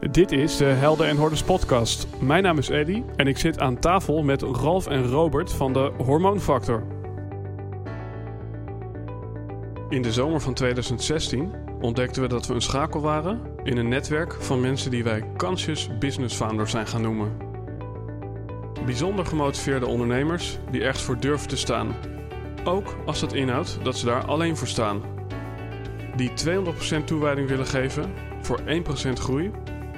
Dit is de Helden en Hordes podcast. Mijn naam is Eddy en ik zit aan tafel met Ralf en Robert van de Hormoonfactor. In de zomer van 2016 ontdekten we dat we een schakel waren in een netwerk van mensen die wij conscious business founders zijn gaan noemen. Bijzonder gemotiveerde ondernemers die ergens voor durven te staan. Ook als dat inhoudt dat ze daar alleen voor staan. Die 200% toewijding willen geven voor 1% groei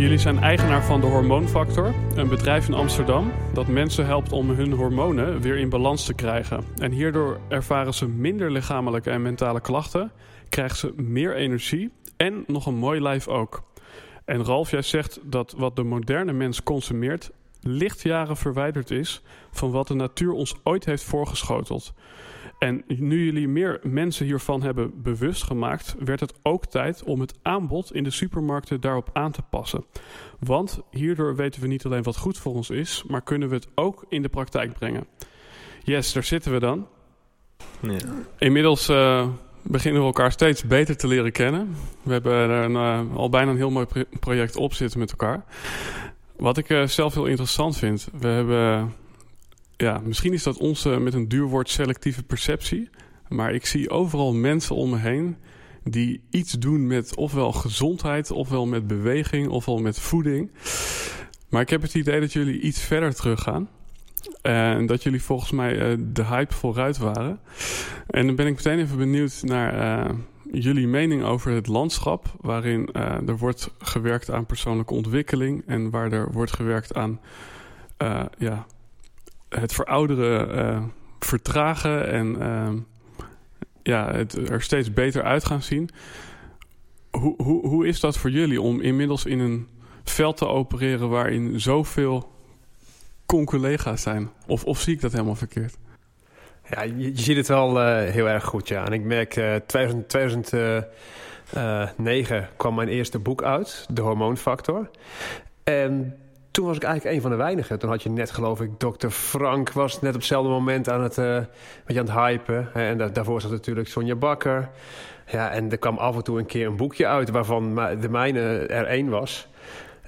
jullie zijn eigenaar van de Hormoonfactor, een bedrijf in Amsterdam dat mensen helpt om hun hormonen weer in balans te krijgen. En hierdoor ervaren ze minder lichamelijke en mentale klachten, krijgen ze meer energie en nog een mooi lijf ook. En Ralf, jij zegt dat wat de moderne mens consumeert lichtjaren verwijderd is van wat de natuur ons ooit heeft voorgeschoteld. En nu jullie meer mensen hiervan hebben bewust gemaakt, werd het ook tijd om het aanbod in de supermarkten daarop aan te passen. Want hierdoor weten we niet alleen wat goed voor ons is, maar kunnen we het ook in de praktijk brengen. Yes, daar zitten we dan. Ja. Inmiddels uh, beginnen we elkaar steeds beter te leren kennen. We hebben er een, uh, al bijna een heel mooi project op zitten met elkaar. Wat ik uh, zelf heel interessant vind, we hebben ja, misschien is dat onze met een duur woord selectieve perceptie. Maar ik zie overal mensen om me heen die iets doen met ofwel gezondheid, ofwel met beweging, ofwel met voeding. Maar ik heb het idee dat jullie iets verder teruggaan. En dat jullie volgens mij uh, de hype vooruit waren. En dan ben ik meteen even benieuwd naar uh, jullie mening over het landschap. Waarin uh, er wordt gewerkt aan persoonlijke ontwikkeling. En waar er wordt gewerkt aan ja, het verouderen uh, vertragen en uh, ja, het er steeds beter uit gaan zien. Hoe, hoe, hoe is dat voor jullie om inmiddels in een veld te opereren waarin zoveel conculega's zijn? Of, of zie ik dat helemaal verkeerd? Ja, je, ziet het wel uh, heel erg goed, ja. En ik merk, uh, 2000, 2009 kwam mijn eerste boek uit, De Hormoonfactor. En toen was ik eigenlijk een van de weinigen. Toen had je net, geloof ik, Dr. Frank was net op hetzelfde moment aan het, uh, aan het hypen. En da daarvoor zat natuurlijk Sonja Bakker. Ja, en er kwam af en toe een keer een boekje uit waarvan de mijne er één was.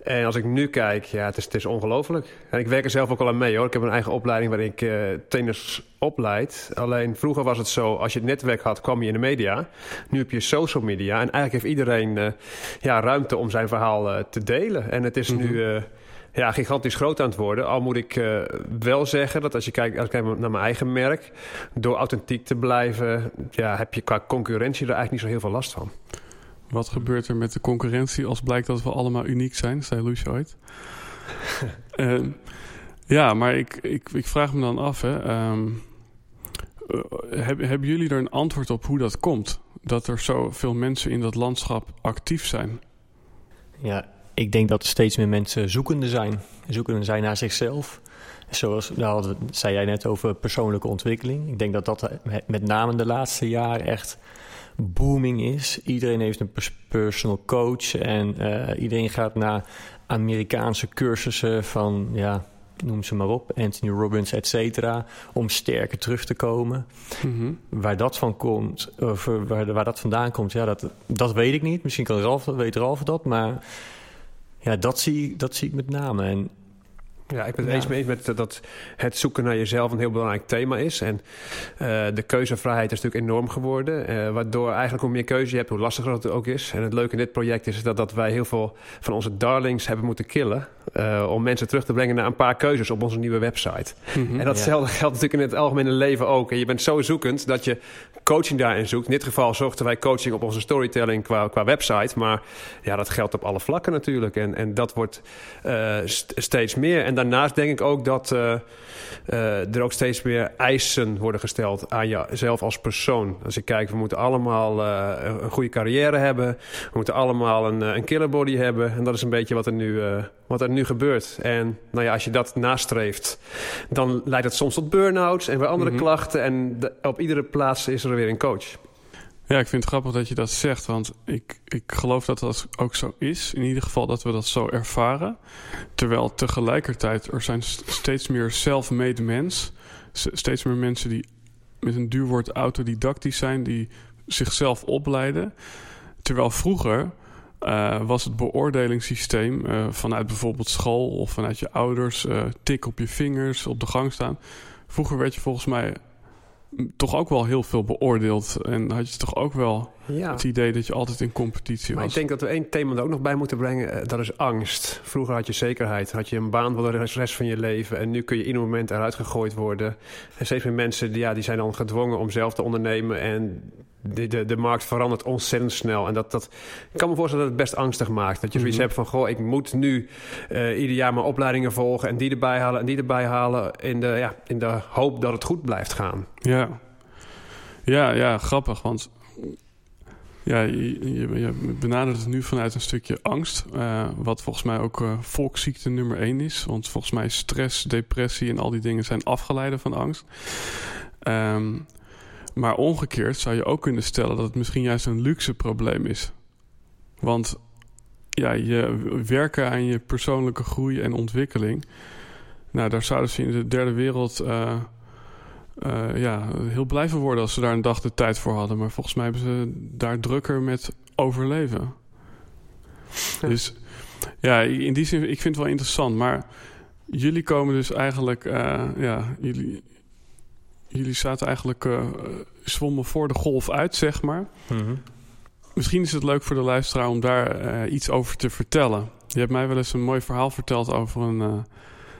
En als ik nu kijk, ja, het is, het is ongelooflijk. En ik werk er zelf ook al aan mee hoor. Ik heb een eigen opleiding waarin ik uh, trainers opleid. Alleen vroeger was het zo, als je het netwerk had, kwam je in de media. Nu heb je social media. En eigenlijk heeft iedereen uh, ja, ruimte om zijn verhaal uh, te delen. En het is mm -hmm. nu ja, gigantisch groot aan het worden. Al moet ik uh, wel zeggen dat als je kijkt, als ik kijk naar mijn eigen merk, door authentiek te blijven, ja, heb je qua concurrentie er eigenlijk niet zo heel veel last van. Wat gebeurt er met de concurrentie als blijkt dat we allemaal uniek zijn, zei Lucia ooit? uh, ja, maar ik, ik, ik vraag me dan af, hè, um, uh, hebben, hebben jullie er een antwoord op hoe dat komt? Dat er zoveel mensen in dat landschap actief zijn? Ja, ik denk dat er steeds meer mensen zoekende zijn. Zoekende zijn naar zichzelf. Zoals nou, zei jij net over persoonlijke ontwikkeling. Ik denk dat dat met name de laatste jaren echt booming is. Iedereen heeft een personal coach en uh, iedereen gaat naar Amerikaanse cursussen van, ja, noem ze maar op, Anthony Robbins, et cetera, om sterker terug te komen. Mm -hmm. Waar dat van komt, of waar, waar dat vandaan komt, ja, dat, dat weet ik niet. Misschien kan Ralf, weet Ralf dat, maar ja, dat zie, dat zie ik met name. En ja, ik ben het ja. eens mee eens met dat het zoeken naar jezelf een heel belangrijk thema is. En uh, de keuzevrijheid is natuurlijk enorm geworden. Uh, waardoor eigenlijk hoe meer keuze je hebt, hoe lastiger het ook is. En het leuke in dit project is dat, dat wij heel veel van onze darlings hebben moeten killen. Eh, om mensen terug te brengen naar een paar keuzes op onze nieuwe website. Mhm. En datzelfde geldt natuurlijk in het algemene leven ook. En je bent zo zoekend dat je coaching daarin zoekt. In dit geval zochten wij coaching op onze storytelling qua, qua website. Maar ja, dat geldt op alle vlakken natuurlijk. En, en dat wordt uh, st steeds meer. En daarnaast denk ik ook dat uh, uh, er ook steeds meer eisen worden gesteld aan jezelf als persoon. Als ik kijk, we moeten allemaal een goede carrière hebben. We moeten allemaal een, een killerbody hebben. En dat is een beetje wat er nu, wat er nu gebeurt. En nou ja, als je dat nastreeft, dan leidt het soms tot burn-outs en weer andere mm -hmm. klachten. En de, op iedere plaats is er weer een coach. Ja, ik vind het grappig dat je dat zegt, want ik, ik geloof dat dat ook zo is. In ieder geval dat we dat zo ervaren. Terwijl tegelijkertijd er zijn steeds meer self-made mens. Steeds meer mensen die met een duur woord autodidactisch zijn, die zichzelf opleiden. Terwijl vroeger uh, was het beoordelingssysteem uh, vanuit bijvoorbeeld school of vanuit je ouders, uh, tik op je vingers, op de gang staan. Vroeger werd je volgens mij toch ook wel heel veel beoordeeld. En had je toch ook wel ja. het idee dat je altijd in competitie maar was. ik denk dat we één thema er ook nog bij moeten brengen. Dat is angst. Vroeger had je zekerheid. Had je een baan voor de rest van je leven. En nu kun je in een moment eruit gegooid worden. En steeds meer mensen die, ja, die zijn dan gedwongen om zelf te ondernemen. En de, de, de markt verandert ontzettend snel. En dat, dat, ik kan me voorstellen dat het best angstig maakt. Dat je zoiets mm -hmm. hebt van, goh, ik moet nu uh, ieder jaar mijn opleidingen volgen... en die erbij halen en die erbij halen... in de, ja, in de hoop dat het goed blijft gaan. Ja, ja, ja grappig, want... Ja, je, je, je benadert het nu vanuit een stukje angst. Uh, wat volgens mij ook uh, volksziekte nummer één is. Want volgens mij stress, depressie en al die dingen zijn afgeleiden van angst. Um, maar omgekeerd zou je ook kunnen stellen dat het misschien juist een luxe probleem is. Want ja, je werken aan je persoonlijke groei en ontwikkeling. Nou, daar zouden ze in de derde wereld uh, uh, ja, heel blij van worden als ze daar een dag de tijd voor hadden. Maar volgens mij hebben ze daar drukker met overleven. Ja. Dus ja, in die zin, ik vind het wel interessant. Maar jullie komen dus eigenlijk, uh, ja, jullie, jullie zaten eigenlijk uh, zwommen voor de golf uit, zeg maar. Mm -hmm. Misschien is het leuk voor de luisteraar om daar uh, iets over te vertellen. Je hebt mij wel eens een mooi verhaal verteld over een uh,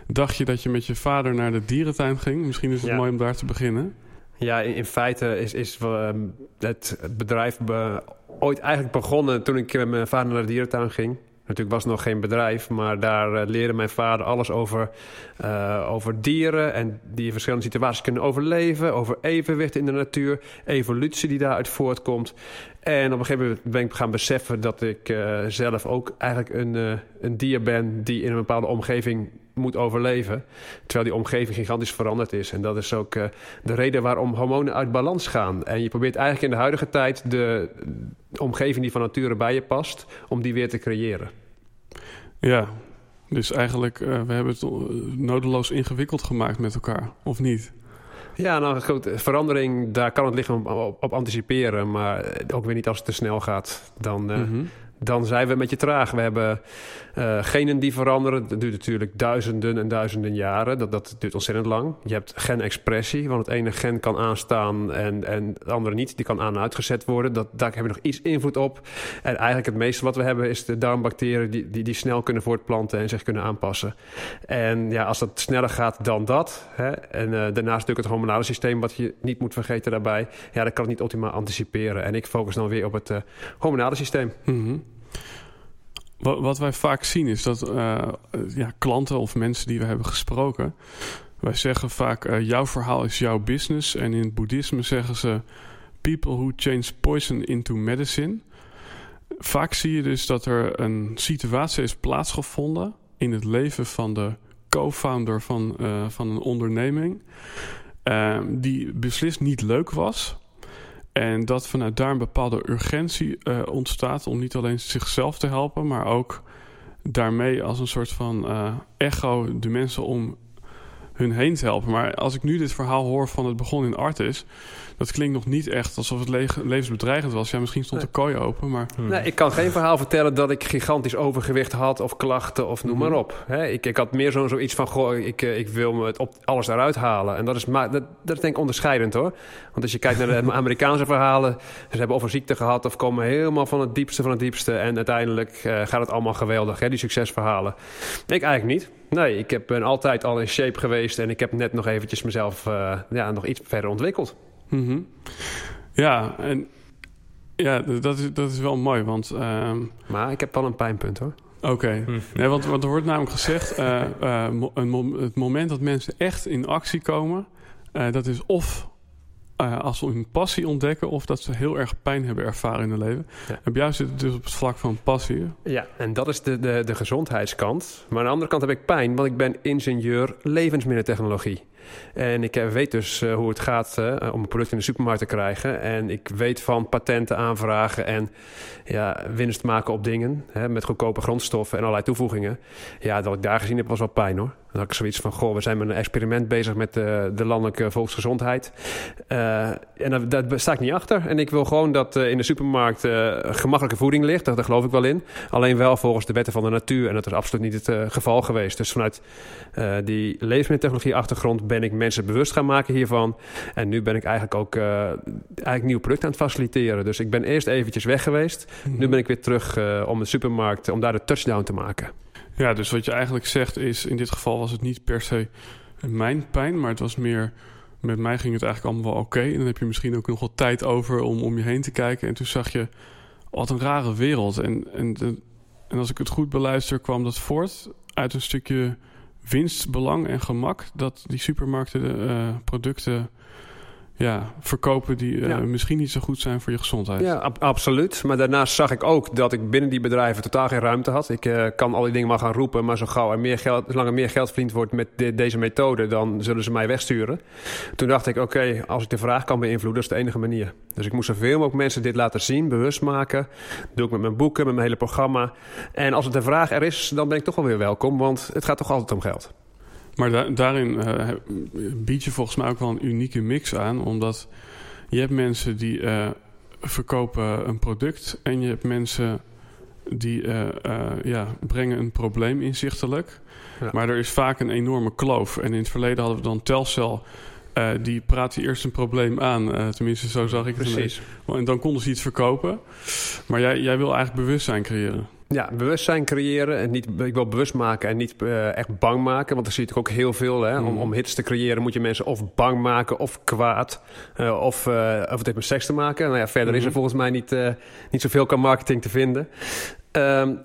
dagje dat je met je vader naar de dierentuin ging. Misschien is het ja. mooi om daar te beginnen. Ja, in, in feite is, is uh, het, het, bedrijf be, ooit eigenlijk begonnen toen ik met mijn vader naar de dierentuin ging. Natuurlijk was nog geen bedrijf, maar daar uh, leerde mijn vader alles over, uh, over dieren en die verschillende situaties kunnen overleven, over evenwicht in de natuur, evolutie die daaruit voortkomt. En op een gegeven moment ben ik gaan beseffen dat ik uh, zelf ook eigenlijk een, een dier ben die in een bepaalde omgeving moet overleven. Terwijl die omgeving gigantisch veranderd is. En dat is ook uh, de reden waarom hormonen uit balans gaan. En je probeert eigenlijk in de huidige tijd de, omgeving die van nature bij je past, om die weer te creëren. Ja, dus eigenlijk, uh, we hebben het nodeloos ingewikkeld gemaakt met elkaar, of niet? Ja, nou goed, verandering, daar kan het lichaam op, op, anticiperen. Maar ook weer niet als het te snel gaat. Dan, uh, mm -hmm dan zijn we met je traag. We hebben uh, genen die veranderen. Dat duurt natuurlijk duizenden en duizenden jaren. Dat, dat duurt ontzettend lang. Je hebt genexpressie, want het ene gen kan aanstaan en, en het andere niet. Die kan aan en uitgezet worden. Dat, daar hebben we nog iets invloed op. En eigenlijk het meeste wat we hebben is de darmbacteriën die, die, die snel kunnen voortplanten en zich kunnen aanpassen. En ja, als dat sneller gaat dan dat. Hè, en uh, daarnaast natuurlijk het hormonale systeem, wat je niet moet vergeten daarbij. Ja, dat kan het niet optimaal anticiperen. En ik focus dan weer op het uh, hormonale systeem. -hmm. Wat wij vaak zien is dat uh, ja, klanten of mensen die we hebben gesproken... wij zeggen vaak, uh, jouw verhaal is jouw business. En in het boeddhisme zeggen ze... people who change poison into medicine. Vaak zie je dus dat er een situatie is plaatsgevonden... in het leven van de co-founder van, van een onderneming... die beslist niet leuk was... En dat vanuit daar een bepaalde urgentie uh, ontstaat om niet alleen zichzelf te helpen, maar ook daarmee als een soort van uh, echo de mensen om hun heen te helpen. Maar als ik nu dit verhaal hoor van het begon in Artis, dat klinkt nog niet echt alsof het le levensbedreigend was. Ja, misschien stond de kooi open, maar... Hmm. Nee, ik kan geen verhaal vertellen dat ik gigantisch overgewicht had of klachten of noem maar mhm. op. ik, ik had meer zo'n zoiets van, goh, ik, eh, ik wil me het op alles eruit halen. En dat is, maar, dat, dat is denk ik onderscheidend hoor. Want als je kijkt naar de Amerikaanse verhalen, ze hebben of een ziekte gehad of komen helemaal van het diepste van het diepste. En uiteindelijk uh, gaat het allemaal geweldig, hè, die succesverhalen. Ik eigenlijk niet. Nee, ik heb, ben altijd al in shape geweest en ik heb net nog eventjes mezelf uh, ja, nog iets verder ontwikkeld. Mhm. Ja, en ja, dat is, dat is wel mooi, want... Uh... Maar ik heb wel een pijnpunt hoor. Oké, hm. nee, want, want er wordt namelijk gezegd... Uh, een, het moment dat mensen echt in actie komen... dat is of uh, als ze hun passie ontdekken of dat ze heel erg pijn hebben ervaren in hun leven. Ja. En bij jou zit het dus op het vlak van passie. Ja, en dat is de, de, de gezondheidskant. Maar aan de andere kant heb ik pijn, want ik ben ingenieur levensmiddeltechnologie. En ik eh, weet dus uh, hoe het gaat uh, om een product in de supermarkt te krijgen. En ik weet van patenten aanvragen en ja, winst maken op dingen. Hè, met goedkope grondstoffen en allerlei toevoegingen. Ja, dat ik daar gezien heb was wel pijn hoor. Dan had ik zoiets van, goh, we zijn met een experiment bezig met de, de landelijke volksgezondheid. Uh, en daar, sta ik niet achter. En ik wil gewoon dat uh, in de supermarkt gemakkelijke voeding ligt. Daar, daar, geloof ik wel in. Alleen wel volgens de wetten van de natuur. En dat is absoluut niet het geval geweest. Dus vanuit die levensmiddeltechnologie achtergrond ben ik mensen bewust gaan maken hiervan. En nu ben ik eigenlijk ook eigenlijk nieuw product aan het faciliteren. Dus ik ben eerst eventjes weg geweest. Nu mhm. ben ik weer terug om de supermarkt, om daar de touchdown te maken. Ja, dus wat je eigenlijk zegt is, in dit geval was het niet per se mijn pijn, maar het was meer, met mij ging het eigenlijk allemaal wel oké. En dan heb je misschien ook nog wat tijd over om om je heen te kijken. En toen zag je, wat een rare wereld. En, en, en als ik het goed beluister, kwam dat voort uit een stukje winstbelang en gemak. Dat die supermarkten de uh, producten ja, verkopen die uh, misschien niet zo goed zijn voor je gezondheid. Ja, absoluut. Maar daarnaast zag ik ook dat ik binnen die bedrijven totaal geen ruimte had. Ik uh, kan al die dingen maar gaan roepen, maar zo gauw er meer geld, zolang er meer geld verdiend wordt met de, deze methode, dan zullen ze mij wegsturen. Toen dacht ik, oké, als ik de vraag kan beïnvloeden, dat is de enige manier. Dus ik moest zoveel mogelijk mensen dit laten zien, bewust maken. Dat doe ik met mijn boeken, met mijn hele programma. En als het de vraag er is, dan ben ik toch wel weer welkom, want het gaat toch altijd om geld. Maar daarin uh, bied je volgens mij ook wel een unieke mix aan. Omdat je hebt mensen die uh, verkopen een product. En je hebt mensen die uh, ja, brengen een probleem inzichtelijk. Ja. Maar er is vaak een enorme kloof. En in het verleden hadden we dan Telcel... Uh, die praat je eerst een probleem aan. Uh, tenminste, zo zag ik het. Precies. En dan konden ze iets verkopen. Maar jij, jij wil eigenlijk bewustzijn creëren. Ja, bewustzijn creëren. En niet, ik wil bewust maken en niet uh, echt bang maken. Want dan zie je ook heel veel. Hè? Om, mm. om hits te creëren moet je mensen of bang maken of kwaad. Uh, of, uh, of het heeft met seks te maken. Nou ja, verder is er mm-hmm. volgens mij niet, niet zoveel qua marketing te vinden. Um,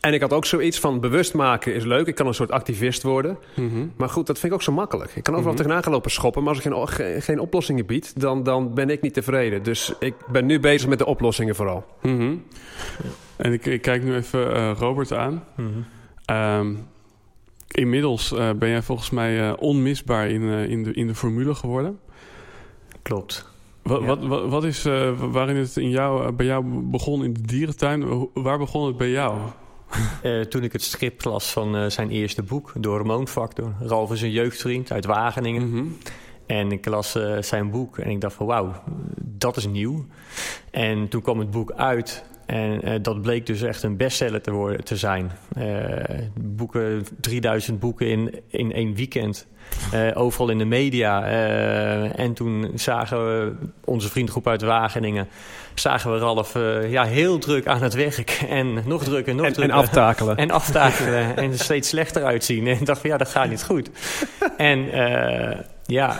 en ik had ook zoiets van bewust maken is leuk. Ik kan een soort activist worden. Mm-hmm. Maar goed, dat vind ik ook zo makkelijk. Ik kan overal mm-hmm. tegenaan gaan lopen schoppen. Maar als ik geen, geen oplossingen bied, dan, dan ben ik niet tevreden. Dus ik ben nu bezig met de oplossingen vooral. Mm en ik, ik, kijk nu even uh, Robert aan. Mm -hmm. inmiddels uh, ben jij volgens mij uh, onmisbaar in, in, de, in de formule geworden. Klopt. Wat, wat, wat, wat, is waarin het in jou, bij jou begon in de dierentuin? Waar begon het bij jou? toen ik het strip las van zijn eerste boek, De Hormoonfactor. Ralf is een jeugdvriend uit Wageningen. Mm -hmm. En ik las zijn boek en ik dacht van wauw, dat is nieuw. En toen kwam het boek uit en uh, dat bleek dus echt een bestseller te, worden, te zijn. Uh, boeken, 3000 boeken in, in één weekend. Uh, overal in de media. en toen zagen we onze vriendgroep uit Wageningen. Zagen we Ralf ja, heel druk aan het werk. En nog drukker, nog en, drukker. En aftakelen. En aftakelen. en er steeds slechter uitzien. En dacht van ja, dat gaat niet goed. en ja,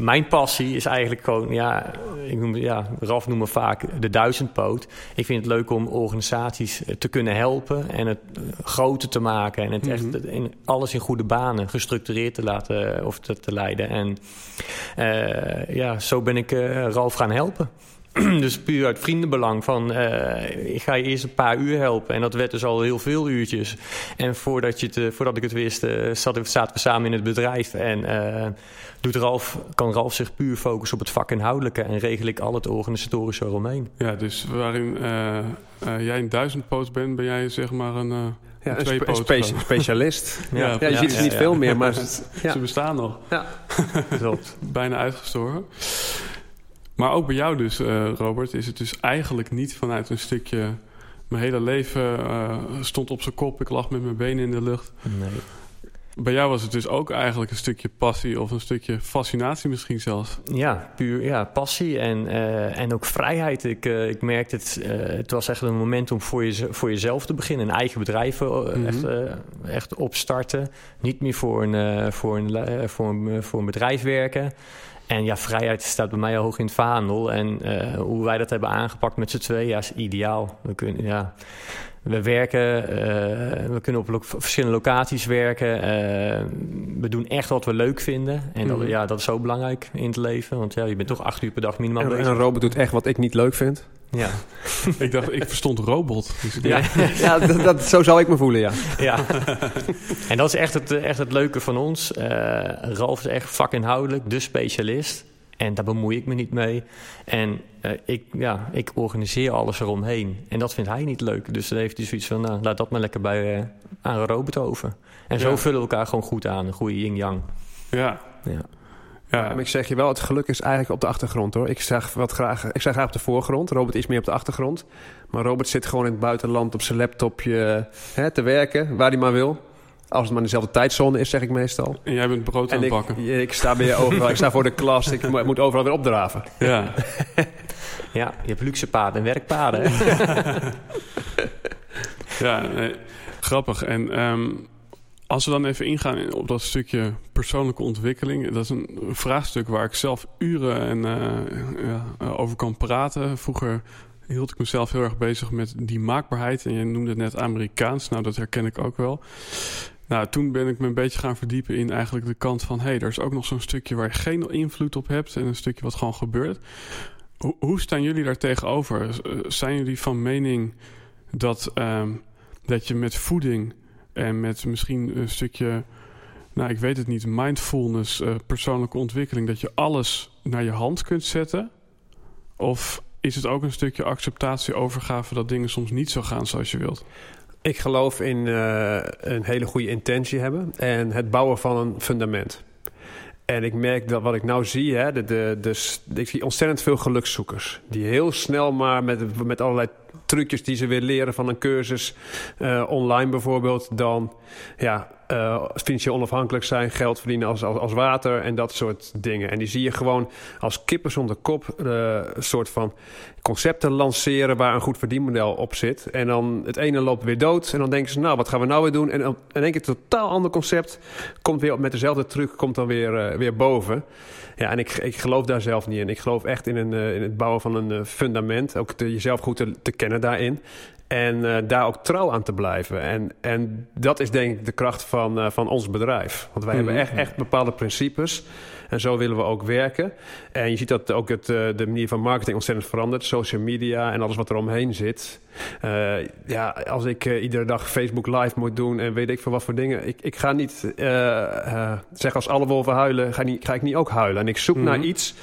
mijn passie is eigenlijk gewoon, ja, ik noem, ja, Raf noemt me vaak de duizendpoot. Ik vind het leuk om organisaties eh, te kunnen helpen en het eh, groter te maken en het echt mhm. in, alles in goede banen gestructureerd te laten eh, of te, te leiden. En uh, ja, zo ben ik uh, Ralf gaan helpen. dus puur uit vriendenbelang van uh, ik ga je eerst een paar uur helpen. En dat werd dus al heel veel uurtjes. En voordat, je het, voordat ik het wist, uh, zaten, zaten we samen in het bedrijf. En uh, doet Ralf, kan Ralf zich puur focussen op het vakinhoudelijke en regel ik al het organisatorische eromheen. Ja, dus waarin uh, uh, jij een duizendpoot bent, ben jij zeg maar een, uh, ja, een, spe spe specialist. ja, ja, je ziet ze niet veel meer, maar ze bestaan nog. Ja. Bijna uitgestorven. Maar ook bij jou dus, uh, Robert, is het dus eigenlijk niet vanuit een stukje... Mijn hele leven uh, stond op zijn kop, ik lag met mijn benen in de lucht. Nee. Bij jou was het dus ook eigenlijk een stukje passie of een stukje fascinatie misschien zelfs. Ja, puur ja, passie en, uh, en ook vrijheid. Ik, uh, ik merkte het, uh, het was echt een moment om voor, je, voor jezelf te beginnen. Een eigen bedrijf -hmm. echt, echt opstarten. Niet meer voor een, voor, een, voor, een, voor een bedrijf werken. En ja, vrijheid staat bij mij hoog in het vaandel. En hoe wij dat hebben aangepakt met z'n tweeën, ja, is ideaal. We kunnen, ja we werken, uh, we kunnen op lo verschillende locaties werken. Uh, we doen echt wat we leuk vinden. En dat, mm. ja, dat is zo belangrijk in het leven. Want ja, je bent toch acht uur per dag minimaal en, bezig. En een robot doet echt wat ik niet leuk vind. Ja. ik dacht, ik verstond robot. Dus ja, ja dat, dat, zo zou ik me voelen, ja. ja. en dat is echt het, echt het leuke van ons. Uh, Ralf is echt vakinhoudelijk, de specialist. En daar bemoei ik me niet mee. En uh, ik, ja, ik organiseer alles eromheen. En dat vindt hij niet leuk. Dus dan heeft hij zoiets van, nou, laat dat maar lekker bij, uh, aan Robert over. En zo Ja. vullen we elkaar gewoon goed aan. Een goede yin-yang. Ja, Ja. Ja. Maar ik zeg je wel, het geluk is eigenlijk op de achtergrond hoor. Ik zeg, wat graag, ik zeg graag op de voorgrond. Robert is meer op de achtergrond. Maar Robert zit gewoon in het buitenland op zijn laptopje hè, te werken, waar hij maar wil. Als het maar in dezelfde tijdzone is, zeg ik meestal. En jij bent brood aan En het ik, bakken. ik sta weer overal. ik sta voor de klas. Ik mo- moet overal weer opdraven. Ja. ja, je hebt luxe paden en werkpaden. Ja, nee, grappig. En ehm, als we dan even ingaan in- op dat stukje persoonlijke ontwikkeling, dat is een vraagstuk waar ik zelf uren en, eh, ja, eh, over kan praten. Vroeger hield ik mezelf heel erg bezig met die maakbaarheid. En je noemde het net Amerikaans. Nou, dat herken ik ook wel. Nou, toen ben ik me een beetje gaan verdiepen in eigenlijk de kant van... hé, hey, er is ook nog zo'n stukje waar je geen invloed op hebt... en een stukje wat gewoon gebeurt. Hoe, hoe staan jullie daar tegenover? Eh, Zijn jullie van mening dat, ehm, dat je met voeding en met misschien een stukje... nou, ik weet het niet, mindfulness, eh, persoonlijke ontwikkeling... dat je alles naar je hand kunt zetten? Of is het ook een stukje acceptatie, overgave... dat dingen soms niet zo gaan zoals je wilt? Ik geloof in eh, een hele goede intentie hebben en het bouwen van een fundament. En ik merk dat wat ik nou zie, hè, de, de, de, ik zie ontzettend veel gelukszoekers. Die heel snel maar met, met allerlei trucjes die ze weer leren van een cursus, eh, online bijvoorbeeld, dan ja, eh, financieel onafhankelijk zijn, geld verdienen als, als, water en dat soort dingen. En die zie je gewoon als kippen zonder kop eh, een soort van concepten lanceren waar een goed verdienmodel op zit. En dan het ene loopt weer dood en dan denken ze, nou, wat gaan we nou weer doen? En in één keer een totaal ander concept komt weer met dezelfde truc, komt dan weer, eh, weer boven. Ja, en ik, ik geloof daar zelf niet in. Ik geloof echt in, een, eh, in het bouwen van een eh, fundament. Ook te, jezelf goed te, te kennen daarin. En eh, daar ook trouw aan te blijven. En, en dat is denk ik de kracht van, van ons bedrijf. Want wij Mhm. hebben echt, echt bepaalde principes. En zo willen we ook werken. En je ziet dat ook het, eh, de manier van marketing ontzettend verandert. Social media en alles wat er omheen zit. Eh, ja, als ik eh, iedere dag Facebook live moet doen en weet ik veel wat voor dingen. Ik, ik ga niet eh, eh, zeggen als alle wolven huilen, ga, niet, ga ik niet ook huilen. En ik zoek Mhm. naar iets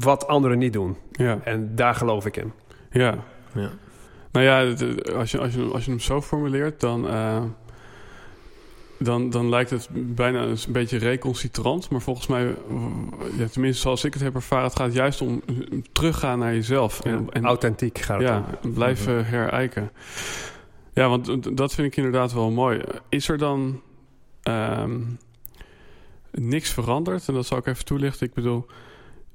wat anderen niet doen. Ja, En daar geloof ik in. ja. ja. Nou ja, als je, als je, als je hem zo formuleert, dan, eh, dan, dan lijkt het bijna een beetje recalcitrant. Maar volgens mij, ja, tenminste zoals ik het heb ervaren, het gaat juist om teruggaan naar jezelf. En, en Authentiek gaat het ja, om. blijven herijken. Ja, want dat vind ik inderdaad wel mooi. Is er dan ehm, niks veranderd? En dat zal ik even toelichten. Ik bedoel,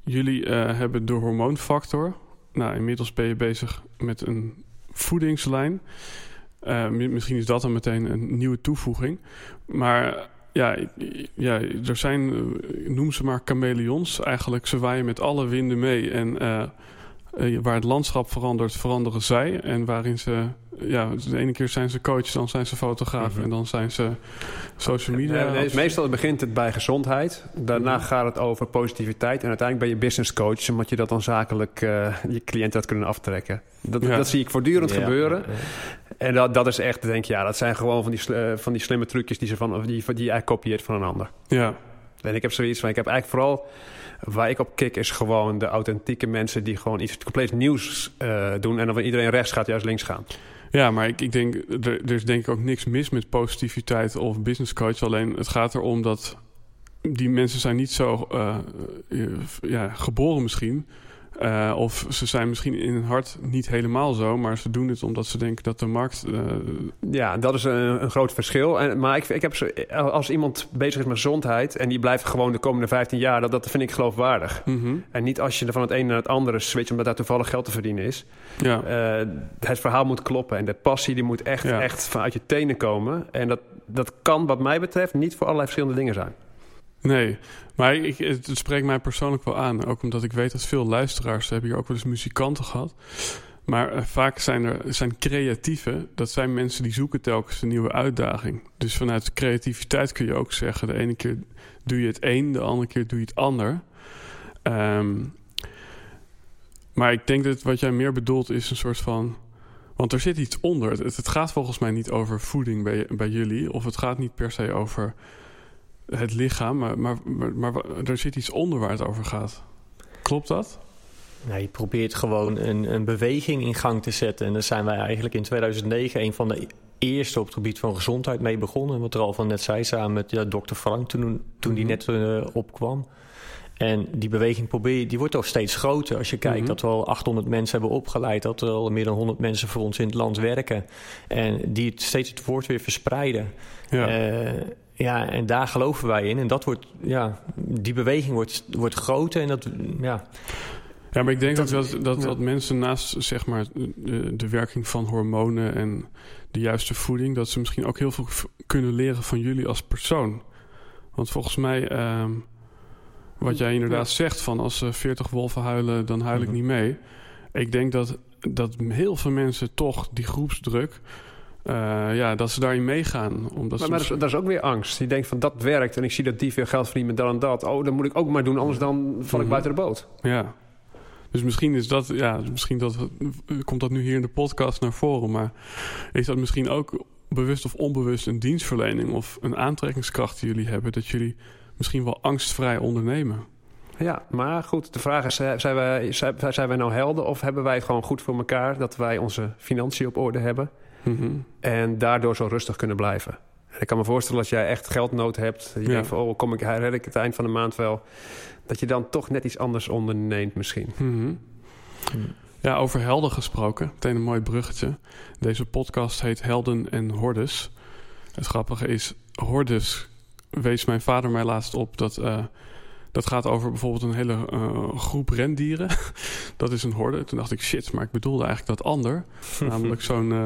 jullie eh, hebben de hormoonfactor. Nou, inmiddels ben je bezig met een voedingslijn. Eh, mi- misschien is dat dan meteen een nieuwe toevoeging. Maar ja, ja er zijn, eh, noem ze maar chameleons. Eigenlijk, ze waaien met alle winden mee. En eh, waar het landschap verandert, veranderen zij. En waarin ze, ja, de ene keer zijn ze coach, dan zijn ze fotograaf Mhm. en dan zijn ze social media. Ja, nee, meestal begint het bij gezondheid. Daarna Mhm. gaat het over positiviteit. En uiteindelijk ben je business coach, omdat je dat dan zakelijk eh, je cliënten dat kunnen aftrekken. Dat, Ja. dat zie ik voortdurend Ja. gebeuren. En dat, dat is echt, denk je, ja, dat zijn gewoon van die, eh, van die slimme trucjes die, ze van, die, die je eigenlijk kopieert van een ander. Ja, En ik heb zoiets van, ik heb eigenlijk vooral, waar ik op kik, is gewoon de authentieke mensen die gewoon iets compleet nieuws eh, doen. En dan wanneer iedereen rechts gaat, juist links gaan. ja maar ik, ik denk, er, er is denk ik ook niks mis met positiviteit of business coach. Alleen het gaat erom dat die mensen zijn niet zo eh, ja, geboren misschien Uh, of ze zijn misschien in hun hart niet helemaal zo, maar ze doen het omdat ze denken dat de markt. Uh... Ja, dat is een, een groot verschil. En, maar ik, ik heb zo, als iemand bezig is met gezondheid en die blijft gewoon de komende 15 jaar, dat, dat vind ik geloofwaardig. Mm -hmm. En niet als je er van het een naar het andere switcht, omdat daar toevallig geld te verdienen is. Ja. Uh, het verhaal moet kloppen en de passie die moet echt, Ja. echt vanuit je tenen komen. En dat, dat kan, wat mij betreft, niet voor allerlei verschillende dingen zijn. Nee, maar ik, het, spreekt mij persoonlijk wel aan. Ook omdat ik weet dat veel luisteraars hebben hier ook wel eens muzikanten gehad. Maar uh, vaak zijn er zijn creatieven. Dat zijn mensen die zoeken telkens een nieuwe uitdaging. Dus vanuit creativiteit kun je ook zeggen... de ene keer doe je het een, de andere keer doe je het ander. Um, maar ik denk dat wat jij meer bedoelt is een soort van... Want er zit iets onder. Het, het gaat volgens mij niet over voeding bij jullie. Of het gaat niet per se over het lichaam. Maar, maar, maar, maar, er zit iets onder waar het over gaat. Klopt dat? Nou, je probeert gewoon een, een beweging in gang te zetten. En daar zijn wij eigenlijk in 2009 een van de eerste op het gebied van gezondheid mee begonnen. Wat er al van net zei, samen met ja, dokter Frank toen, toen die net uh, opkwam. En die beweging probeer, die wordt ook steeds groter. Als je kijkt -hmm. dat we al 800 mensen hebben opgeleid, dat er al meer dan 100 mensen voor ons in het land werken. En die het steeds het woord weer verspreiden. Ja. Uh, ja, en daar geloven wij in. En dat wordt, ja, die beweging wordt, wordt groter. En dat, ja. Ja, maar ik denk dat, dat, dat, ja. dat mensen naast zeg maar, de, de werking van hormonen en de juiste voeding, dat ze misschien ook heel veel kunnen leren van jullie als persoon. Want volgens mij. Um, wat jij inderdaad ja. zegt, van als er 40 wolven huilen, dan huil ik Mhm. niet mee. Ik denk dat, dat heel veel mensen toch die groepsdruk, uh, ja, dat ze daarin meegaan. Omdat maar, maar dat, is, dat, is, ook weer angst. Je denkt van dat werkt en ik zie dat die veel geld verdient met dat en dat. Oh, dan moet ik ook maar doen, anders dan val ik Mhm. buiten de boot. Ja. Dus misschien is dat, ja, misschien dat, komt dat nu hier in de podcast naar voren. Maar is dat misschien ook bewust of onbewust een dienstverlening of een aantrekkingskracht die jullie hebben, dat jullie misschien wel angstvrij ondernemen. Ja, maar goed, de vraag is, zijn wij, zijn wij nou helden of hebben wij het gewoon goed voor elkaar dat wij onze financiën op orde hebben mm-hmm. en daardoor zo rustig kunnen blijven? En ik kan me voorstellen als jij echt geldnood hebt, je ja. denkt van, oh, kom ik, red ik het eind van de maand wel, dat je dan toch net iets anders onderneemt misschien. Mm-hmm. Ja, over helden gesproken, meteen een mooi bruggetje. Deze podcast heet Helden en Hordes. Het grappige is, hordes wees mijn vader mij laatst op dat uh, dat gaat over bijvoorbeeld een hele uh, groep rendieren. dat is een horde. Toen dacht ik, shit, maar ik bedoelde eigenlijk dat ander. Namelijk zo'n uh,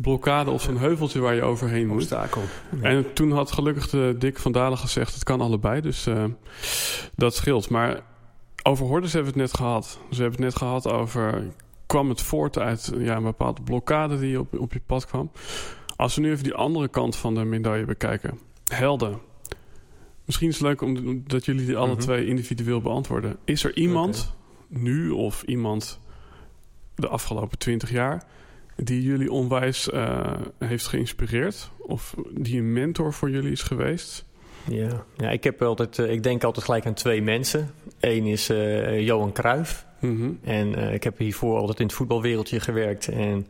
blokkade of zo'n heuveltje waar je overheen moet. Obstakel. Ja. En toen had gelukkig de Dick van Dalen gezegd, het kan allebei. Dus uh, dat scheelt. Maar over hordes hebben we het net gehad. Dus we hebben het net gehad over... kwam het voort uit ja, een bepaalde blokkade die op, op je pad kwam. Als we nu even die andere kant van de medaille bekijken. Helden. Misschien is het leuk om, dat jullie die alle mm-hmm. twee individueel beantwoorden. Is er iemand okay. nu of iemand de afgelopen twintig jaar die jullie onwijs uh, heeft geïnspireerd? Of die een mentor voor jullie is geweest? Ja, ja ik, heb altijd, uh, ik denk altijd gelijk aan twee mensen. Eén is uh, Johan Cruijff. Mm-hmm. En ik heb hiervoor altijd in het voetbalwereldje gewerkt. En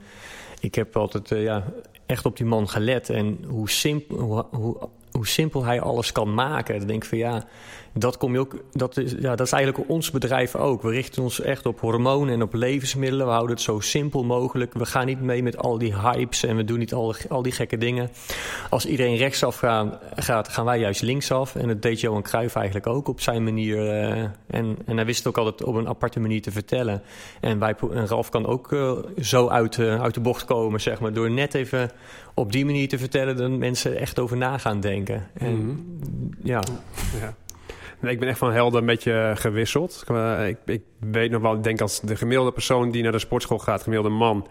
ik heb altijd ja, echt op die man gelet. En hoe simpel... Hoe, hoe, hoe simpel hij alles kan maken. Dan denk ik van ja, dat, kom je ook, dat, is, ja, dat is eigenlijk ons bedrijf ook. We richten ons echt op hormonen en op levensmiddelen. We houden het zo simpel mogelijk. We gaan niet mee met al die hypes en we doen niet al, al die gekke dingen. Als iedereen rechtsaf gaan, gaat, gaan wij juist linksaf. En dat deed Johan Cruijff eigenlijk ook op zijn manier. Uh, en, en hij wist het ook altijd op een aparte manier te vertellen. En, wij, en Ralf kan ook uh, zo uit, uh, uit de bocht komen, zeg maar. Door net even op die manier te vertellen dat mensen echt over na gaan denken. En, mm-hmm. ja. ja. Ik ben echt van helden een beetje gewisseld. Ik, ik weet nog wel, ik denk als de gemiddelde persoon die naar de sportschool gaat, gemiddelde man,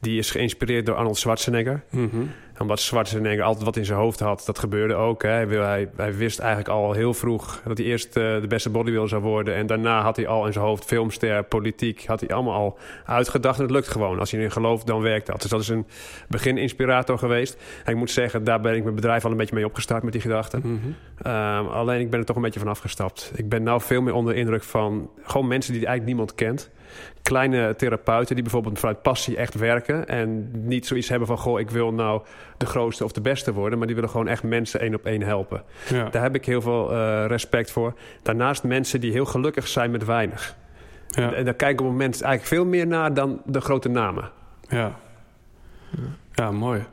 die is geïnspireerd door Arnold Schwarzenegger. Mm-hmm. Omdat Schwarzenegger altijd wat in zijn hoofd had, dat gebeurde ook. Hè. Hij, hij, hij, wist eigenlijk al heel vroeg dat hij eerst uh, de beste bodybuilder zou worden. En daarna had hij al in zijn hoofd filmster, politiek, had hij allemaal al uitgedacht. En het lukt gewoon. Als je erin gelooft, dan werkt dat. Dus dat is een begin inspirator geweest. En ik moet zeggen, daar ben ik mijn bedrijf al een beetje mee opgestart met die gedachten. Mm-hmm. Um, alleen ik ben er toch een beetje van afgestapt. Ik ben nou veel meer onder de indruk van gewoon mensen die eigenlijk niemand kent. Kleine therapeuten die bijvoorbeeld vanuit passie echt werken. En niet zoiets hebben van, goh, ik wil nou de grootste of de beste worden. Maar die willen gewoon echt mensen één op één helpen. Ja. Daar heb ik heel veel uh, respect voor. Daarnaast mensen die heel gelukkig zijn met weinig. Ja. En, daar kijk ik op het moment eigenlijk veel meer naar dan de grote namen. Ja. Ja, mooi.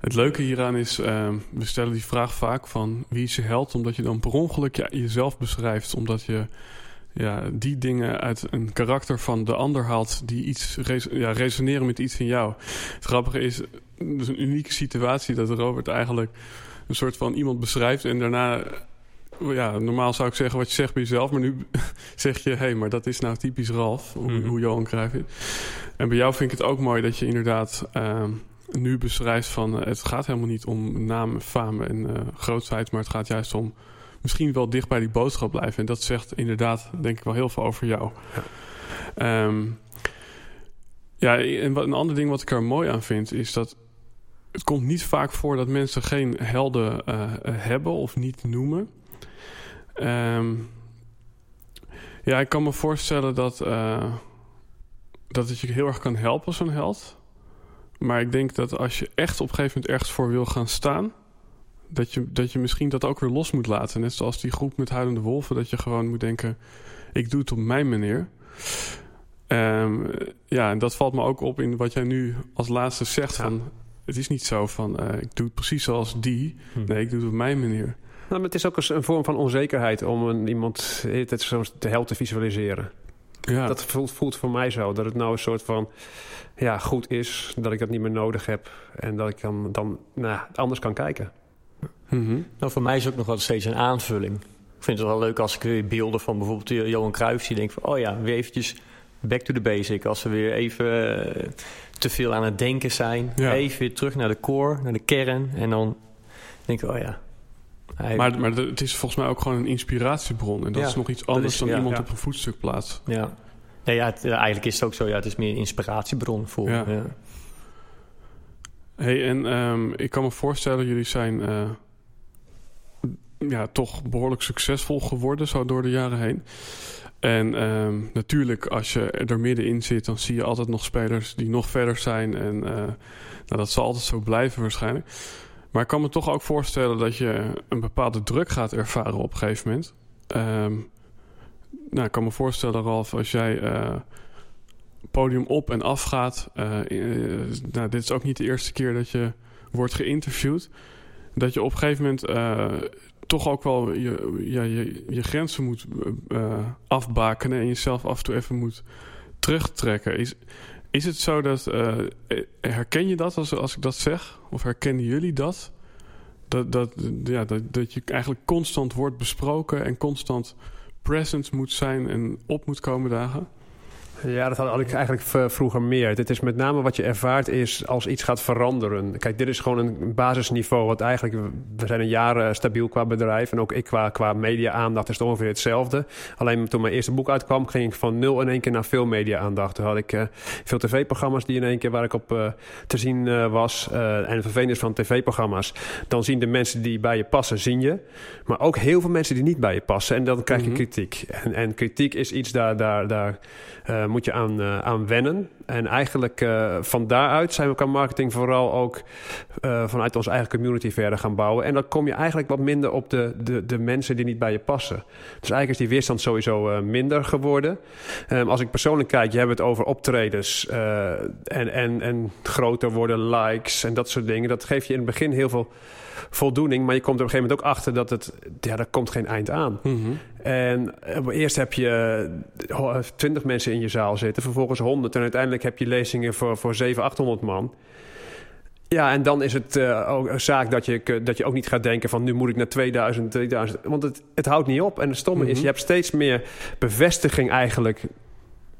Het leuke hieraan is, ehm, we stellen die vraag vaak van wie is je held? Omdat je dan per ongeluk ja, jezelf beschrijft. Omdat je ja, die dingen uit een karakter van de ander haalt die iets ja, resoneren met iets in jou. Het grappige is, dus een unieke situatie dat Robert eigenlijk een soort van iemand beschrijft en daarna ja, normaal zou ik zeggen wat je zegt bij jezelf, maar nu zeg je, hé, hey, maar dat is nou typisch Ralf, hoe, mm -hmm. hoe Johan Cruijff is. En bij jou vind ik het ook mooi dat je inderdaad uh, nu beschrijft van, uh, het gaat helemaal niet om naam, faam en uh, grootheid, maar het gaat juist om misschien wel dicht bij die boodschap blijven. En dat zegt inderdaad, denk ik wel heel veel over jou. Ja, um, ja en wat, een ander ding wat ik er mooi aan vind, is dat het komt niet vaak voor dat mensen geen helden hebben of niet noemen. Um, ja, ik kan me voorstellen dat, uh, dat het je heel erg kan helpen, zo'n held. Maar ik denk dat als je echt op een gegeven moment ergens voor wil gaan staan... Dat je, dat je misschien dat ook weer los moet laten. Net zoals die groep met huilende wolven. Dat je gewoon moet denken, ik doe het op mijn manier. Um, ja, en dat valt me ook op in wat jij nu als laatste zegt. Ja. Van, het is niet zo van, uh, ik doe het precies zoals die. Hm. Nee, ik doe het op mijn manier. Nou, maar het is ook een vorm van onzekerheid om een, iemand het zo te helpen te visualiseren. Ja. Dat voelt, voelt voor mij zo. Dat het nou een soort van ja, goed is. Dat ik dat niet meer nodig heb. En dat ik dan, dan nou, anders kan kijken. Mm -hmm. Nou, voor mij is het ook nog wel steeds een aanvulling. Ik vind het wel leuk als ik weer beelden van bijvoorbeeld Johan Cruijff zie. denk van, oh ja, weer eventjes back to the basic. Als we weer even uh, te veel aan het denken zijn. Ja. Even weer terug naar de core, naar de kern. En dan denk ik, oh ja, hij... Maar, maar het is volgens mij ook gewoon een inspiratiebron. En dat Ja, is nog iets anders is- dan ja, iemand op een voetstuk plaatst. Ja. Nee, ja, het- eigenlijk is het ook zo. Ja, het is meer een inspiratiebron voor. Ja. Ja. Hey, en ehm, ik kan me voorstellen, jullie zijn eh, ja, toch behoorlijk succesvol geworden zo door de jaren heen. En ehm, natuurlijk, als je er middenin zit, dan zie je altijd nog spelers die nog verder zijn. En eh, nou, dat zal altijd zo blijven waarschijnlijk. Maar ik kan me toch ook voorstellen dat je een bepaalde druk gaat ervaren op een gegeven moment. Ehm, nou, ik kan me voorstellen, Ralf, als jij eh, podium op en af gaat. eh, nou, dit is ook niet de eerste keer dat je wordt geïnterviewd. Dat je op een gegeven moment toch ook wel je, ja, je, je grenzen moet eh, afbakenen en jezelf af en toe even moet terugtrekken. Is, is het zo dat. eh, herken je dat als, als ik dat zeg? Of herkennen jullie dat? Dat, dat, ja, dat, dat je eigenlijk constant wordt besproken en constant present moet zijn en op moet komen dagen? Ja, dat had ik eigenlijk vroeger meer. Dit is met name wat je ervaart is als iets gaat veranderen. Kijk, dit is gewoon een basisniveau. Wat eigenlijk, we zijn een jaar eh, stabiel qua bedrijf. En ook ik qua, qua media-aandacht is het ongeveer hetzelfde. Alleen toen mijn eerste boek uitkwam, ging ik van nul in één keer naar veel media-aandacht. Toen had ik eh, veel tv-programma's die in één keer waar ik op eh, te zien was. En het vervelende is van tv-programma's. Dan zien de mensen die bij je passen, zien je. Maar ook heel veel mensen die niet bij je passen. En dan krijg je Mhm. kritiek. En, en kritiek is iets daar, daar, daar moet je aan, eh, aan wennen. En eigenlijk eh, van daaruit zijn we qua marketing vooral ook eh, vanuit onze eigen community verder gaan bouwen. En dan kom je eigenlijk wat minder op de, de, de mensen die niet bij je passen. Dus eigenlijk is die weerstand sowieso eh, minder geworden. Ehm, als ik persoonlijk kijk, je hebt het over optredens en, en, en groter worden, likes en dat soort dingen. Dat geeft je in het begin heel veel voldoening. Maar je komt op een gegeven moment ook achter dat het, ja, daar komt geen eind aan. En eh, eerst heb je 20 mensen in je zaal zitten, vervolgens 100. En uiteindelijk heb je lezingen voor, voor 700, 800 man. Ja, en dan is het eh, ook een zaak dat je, dat je ook niet gaat denken van nu moet ik naar 2000, 2000. Want het, het houdt niet op. En het stomme is, Mhm. je hebt steeds meer bevestiging eigenlijk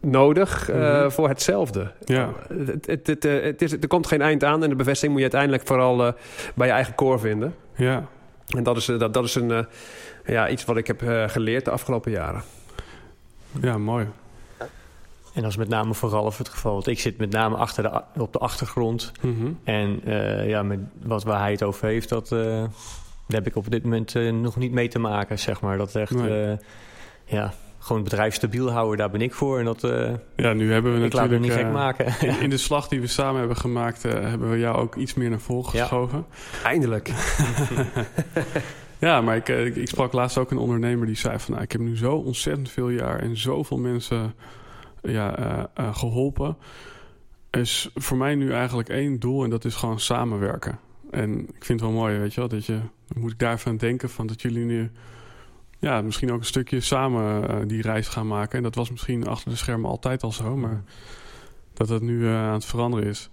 nodig eh, Mhm. voor hetzelfde. Ja. Het, het, het, eh, het is, er komt geen eind aan en de bevestiging moet je uiteindelijk vooral bij je eigen core vinden. Ja, En dat is, dat, dat is een, ja, iets wat ik heb geleerd de afgelopen jaren. ja, mooi. En dat is met name voor Ralf het geval. Want ik zit met name achter de, op de achtergrond. Mhm. En eh, ja, met wat waar hij het over heeft, dat, eh, daar heb ik op dit moment eh, nog niet mee te maken, zeg maar. Dat echt, Nee. eh, ja, gewoon het bedrijf stabiel houden, daar ben ik voor. En dat, eh, Ja, nu hebben we ik laat me natuurlijk... niet gek eh, maken. in, in de slag die we samen hebben gemaakt, eh, hebben we jou ook iets meer naar voren Ja. geschoven. Eindelijk. Ja, maar ik, ik, ik sprak laatst ook een ondernemer die zei van... Nou, ik heb nu zo ontzettend veel jaar en zoveel mensen ja, eh, geholpen. Is voor mij nu eigenlijk één doel en dat is gewoon samenwerken. En ik vind het wel mooi, weet je wel, dat je, dan moet ik daarvan denken van dat jullie nu ja, misschien ook een stukje samen eh, die reis gaan maken. En dat was misschien achter de schermen altijd al zo, maar dat het nu aan het veranderen is.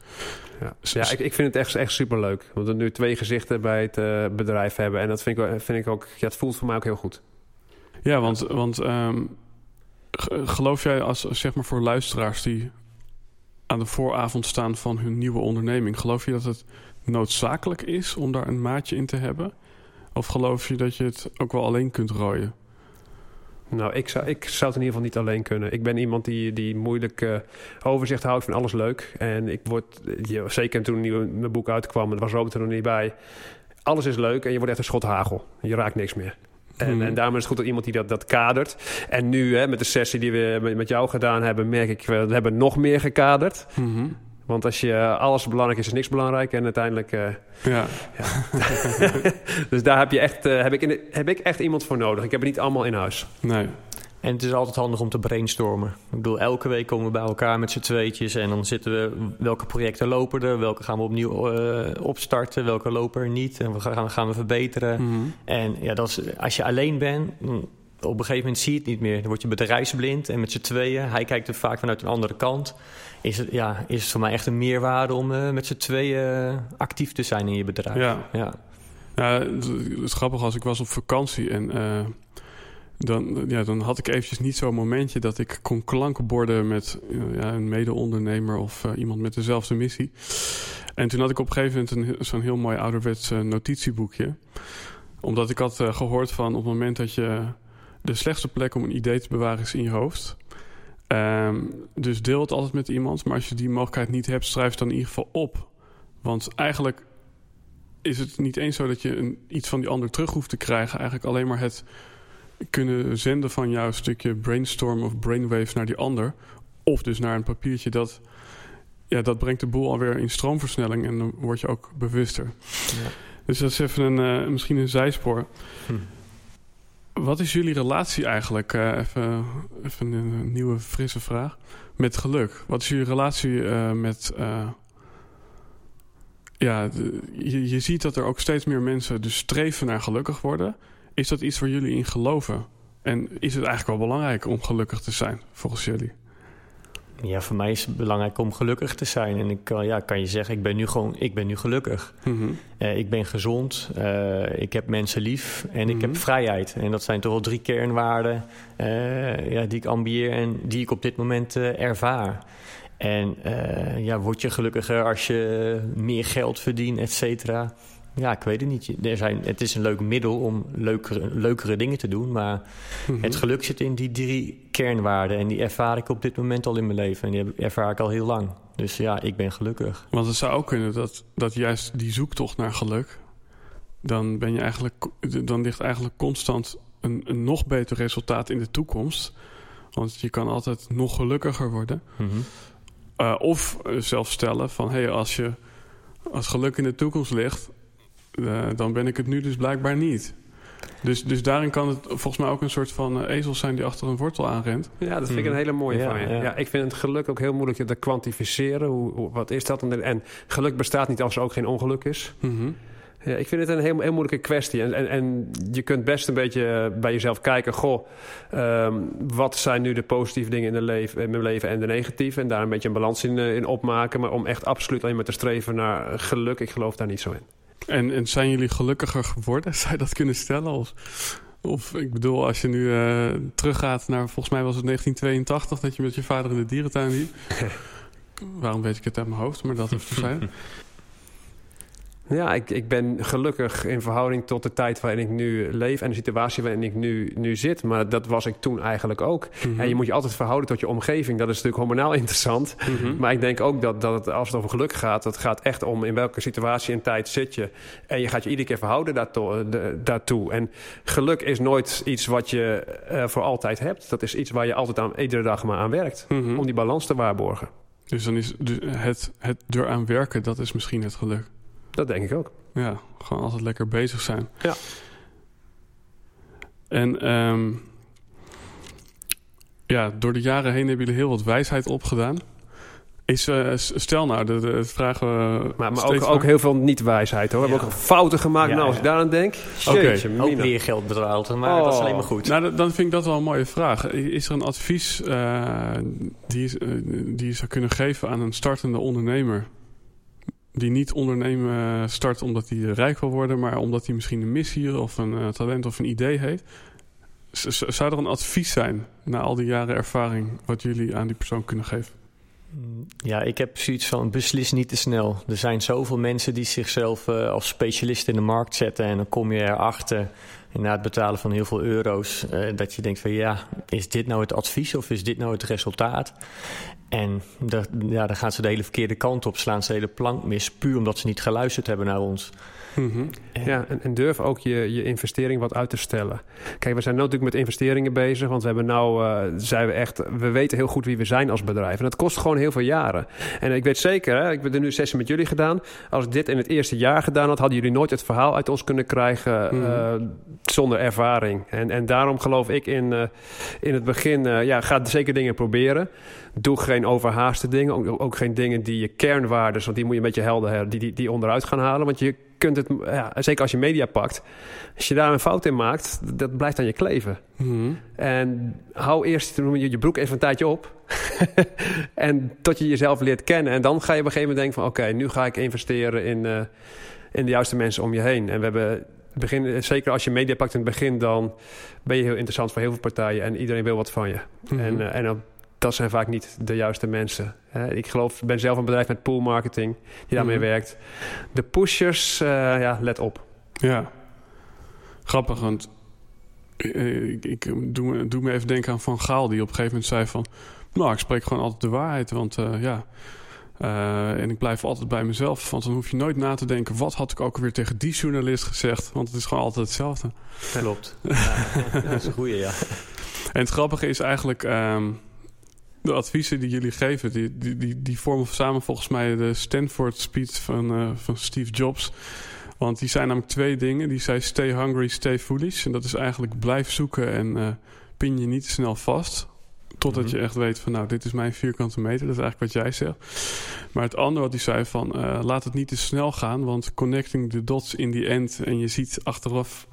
Ja, ja ik, ik vind het echt, echt superleuk. Want we nu twee gezichten bij het bedrijf hebben. En dat vind ik, vind ik ook, ja, het voelt voor mij ook heel goed. Ja, want, want ehm, geloof jij als, zeg maar voor luisteraars die aan de vooravond staan van hun nieuwe onderneming, geloof je dat het noodzakelijk is om daar een maatje in te hebben? Of geloof je dat je het ook wel alleen kunt rooien? Nou, ik zou, ik zou het in ieder geval niet alleen kunnen. Ik ben iemand die, die moeilijk uh, overzicht houdt. van alles leuk. En ik word, zeker toen mijn boek uitkwam, dat was ook er nog niet bij. Alles is leuk en je wordt echt een schot hagel. Je raakt niks meer. En, hmm. en daarom is het goed dat iemand die dat, dat kadert. En nu, hè, met de sessie die we met jou gedaan hebben, merk ik, we hebben nog meer gekaderd. Mm want als je eh, alles belangrijk is, is niks belangrijk. En uiteindelijk. Uh, ja. ja. dus daar heb, je echt, uh, heb, ik in heb ik echt iemand voor nodig. Ik heb het niet allemaal in huis. Nee. En het is altijd handig om te brainstormen. Ik bedoel, elke week komen we bij elkaar met z'n tweetjes. En dan zitten we. Welke projecten lopen er? Welke gaan we opnieuw uh, opstarten? Welke lopen er niet? En we gaan, gaan we verbeteren. Mm -hmm. En ja, dat is, als je alleen bent op een gegeven moment zie je het niet meer. Dan word je bedrijfsblind en met z'n tweeën, hij kijkt er vaak vanuit een andere kant. Is het, ja, is het voor mij echt een meerwaarde om uh, met z'n tweeën actief te zijn in je bedrijf. Ja, ja. ja het, is grappig als ik was op vakantie en uh, dan, ja, dan had ik eventjes niet zo'n momentje dat ik kon klankenborden met ja, een mede-ondernemer of uh, iemand met dezelfde missie. En toen had ik op een gegeven moment zo'n heel mooi ouderwets notitieboekje. Omdat ik had gehoord van op het moment dat je de slechtste plek om een idee te bewaren is in je hoofd. Um, dus deel het altijd met iemand. Maar als je die mogelijkheid niet hebt, schrijf het dan in ieder geval op. Want eigenlijk is het niet eens zo dat je een, iets van die ander terug hoeft te krijgen. Eigenlijk alleen maar het kunnen zenden van jouw stukje brainstorm of brainwave naar die ander. Of dus naar een papiertje dat... Ja, dat brengt de boel alweer in stroomversnelling en dan word je ook bewuster. Ja. Dus dat is even een, uh, misschien een zijspoor. Hm. Wat is jullie relatie eigenlijk? Uh, even, even een nieuwe, frisse vraag. Met geluk. Wat is jullie relatie uh, met. Ja, de, je, je ziet dat er ook steeds meer mensen dus streven naar gelukkig worden. Is dat iets waar jullie in geloven? En is het eigenlijk wel belangrijk om gelukkig te zijn, volgens jullie? Ja, voor mij is het belangrijk om gelukkig te zijn. En ik kan, ja, kan je zeggen, ik ben nu gewoon, ik ben nu gelukkig. Mm ik ben gezond, uh, ik heb mensen lief en ik heb mhm. vrijheid. En dat zijn toch wel drie kernwaarden uh, ja, die ik ambieer en die ik op dit moment ervaar. En ja, word je gelukkiger als je meer geld verdient, et cetera? Ja, ik weet het niet. Er zijn, het is een leuk middel om leukere, leukere dingen te doen. Maar mhm. het geluk zit in die drie kernwaarden. En die ervaar ik op dit moment al in mijn leven. En die ervaar ik al heel lang. Dus ja, ik ben gelukkig. Want het zou ook kunnen dat, dat juist die zoektocht naar geluk... dan, ben je eigenlijk, dan ligt eigenlijk constant een, een nog beter resultaat in de toekomst. Want je kan altijd nog gelukkiger worden. Mhm. uh, of zelf stellen van... hé, hey, als je als geluk in de toekomst ligt uh, dan ben ik het nu dus blijkbaar niet. Dus, dus daarin kan het volgens mij ook een soort van uh, ezel zijn die achter een wortel aanrent. Ja, dat vind ik een hmm. hele mooie van je. Ja. ik vind het geluk ook heel moeilijk te kwantificeren. Hoe, wat is dat? En geluk bestaat niet als er ook geen ongeluk is. Mm Ja, ik vind het een heel, heel moeilijke kwestie. En, en, en, je kunt best een beetje eh, bij jezelf kijken... goh, um, wat zijn nu de positieve dingen in, de leven, in mijn leven en de negatieve... en daar een beetje een balans in, in opmaken. Maar om echt absoluut alleen maar te streven naar geluk... ik geloof daar niet zo in. En, en zijn jullie gelukkiger geworden? Zou je dat kunnen stellen? Of, of ik bedoel, als je nu uh, teruggaat naar, volgens mij was het 1982 dat je met je vader in de dierentuin liep. Waarom weet ik het uit mijn hoofd, maar dat even zijn. Ja, ik, ik ben gelukkig in verhouding tot de tijd waarin ik nu leef en de situatie waarin ik nu, nu zit. Maar dat was ik toen eigenlijk ook. Mhm. En je moet je altijd verhouden tot je omgeving. Dat is natuurlijk hormonaal interessant. Mhm. Maar ik denk ook dat, dat het, als het over geluk gaat, het gaat echt om in welke situatie en tijd zit je. En je gaat je iedere keer verhouden daartoe. daartoe. En geluk is nooit iets wat je uh, voor altijd hebt. Dat is iets waar je altijd aan, iedere dag maar aan werkt. Mhm. Om die balans te waarborgen. Dus dan is het, het eraan werken, dat is misschien het geluk. Dat denk ik ook. Ja, gewoon altijd lekker bezig zijn. Ja. En um, ja, door de jaren heen hebben jullie heel wat wijsheid opgedaan. Is, uh, stel nou, de, de, vragen we Maar, maar ook, ook, heel veel niet-wijsheid hoor. We hebben ook fouten gemaakt. Ja, nou, als ik daaraan denk. Jeetje, okay. Ook weer geld betaald. Maar oh. dat is alleen maar goed. Nou, dan vind ik dat wel een mooie vraag. Is er een advies uh, die, uh, die je zou kunnen geven aan een startende ondernemer? Die niet ondernemen start omdat hij rijk wil worden, maar omdat hij misschien een missie of een talent of een idee heeft. Zou er een advies zijn na al die jaren ervaring wat jullie aan die persoon kunnen geven? Ja, ik heb zoiets van beslis niet te snel. Er zijn zoveel mensen die zichzelf uh, als specialist in de markt zetten en dan kom je erachter na het betalen van heel veel euro's dat je denkt van ja, is dit nou het advies of is dit nou het resultaat? En de, ja, dan gaan ze de hele verkeerde kant op, slaan ze de hele plank mis, puur omdat ze niet geluisterd hebben naar ons. Mm Ja, en, en, durf ook je, je investering wat uit te stellen. Kijk, we zijn nu natuurlijk met investeringen bezig, want we hebben nou, uh, zijn we echt, we weten heel goed wie we zijn als bedrijf. En dat kost gewoon heel veel jaren. En ik weet zeker, hè, ik heb er nu een sessie met jullie gedaan. Als ik dit in het eerste jaar gedaan had, hadden jullie nooit het verhaal uit ons kunnen krijgen uh, zonder ervaring. En, en daarom geloof ik in, uh, in het begin, ja, ga zeker dingen proberen. Doe geen overhaaste dingen, ook, ook geen dingen die je kernwaarden, want die moet je een beetje helder hebben, die, die, die onderuit gaan halen. Want je kunt het, ja, zeker als je media pakt, als je daar een fout in maakt, dat blijft aan je kleven. Mm En hou eerst je, broek even een tijdje op. en tot je jezelf leert kennen. En dan ga je op een gegeven moment denken van oké, nu ga ik investeren in, uh, in de juiste mensen om je heen. En we hebben begin, zeker als je media pakt in het begin, dan ben je heel interessant voor heel veel partijen en iedereen wil wat van je. Mm En, uh, en dan dat zijn vaak niet de juiste mensen. ik geloof, ben zelf een bedrijf met pool marketing die daarmee mhm. werkt. De pushers, uh, ja, let op. Ja, grappig, want eh, ik, ik doe, me, doe, me even denken aan Van Gaal... die op een gegeven moment zei van... nou, ik spreek gewoon altijd de waarheid, want uh, ja... Uh, en ik blijf altijd bij mezelf. Want dan hoef je nooit na te denken... wat had ik ook alweer tegen die journalist gezegd? Want het is gewoon altijd hetzelfde. Klopt. ja, dat is een goeie, ja. En het grappige is eigenlijk... Um, de adviezen die jullie geven, die, die, die, die vormen samen volgens mij de Stanford speech van, uh, van Steve Jobs. Want die zijn namelijk twee dingen. Die zei stay hungry, stay foolish. En dat is eigenlijk blijf zoeken en uh, pin je niet te snel vast. Totdat mm -hmm. je echt weet van nou, dit is mijn vierkante meter. Dat is eigenlijk wat jij zegt. Maar het andere wat hij zei van uh, laat het niet te snel gaan. Want connecting the dots in the end. En je ziet achteraf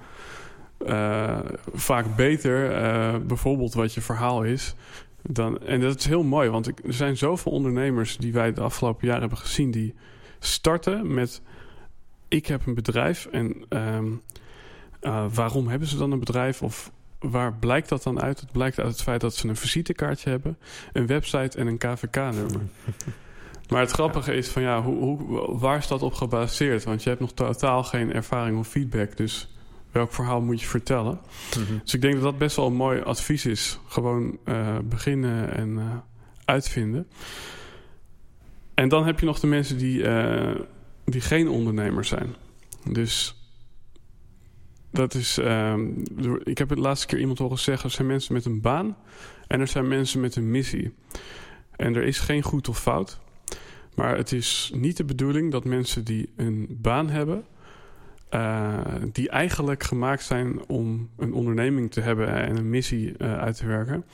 uh, vaak beter bijvoorbeeld wat je verhaal is. Dan, en dat is heel mooi, want ik, er zijn zoveel ondernemers die wij de afgelopen jaren hebben gezien, die starten met: Ik heb een bedrijf en um, uh, waarom hebben ze dan een bedrijf? Of waar blijkt dat dan uit? Het blijkt uit het feit dat ze een visitekaartje hebben, een website en een KVK-nummer. Maar het grappige is van ja, hoe, hoe, waar is dat op gebaseerd? Want je hebt nog totaal geen ervaring of feedback. Dus welk verhaal moet je vertellen? Mhm. Dus ik denk dat dat best wel een mooi advies is. Gewoon uh, beginnen en uh, uitvinden. En dan heb je nog de mensen die, uh, die geen ondernemer zijn. Dus dat is. Ehm, ik heb het laatste keer iemand horen zeggen: er zijn mensen met een baan en er zijn mensen met een missie. En er is geen goed of fout. Maar het is niet de bedoeling dat mensen die een baan hebben uh, die eigenlijk gemaakt zijn om een onderneming te hebben en een missie uh, uit te werken.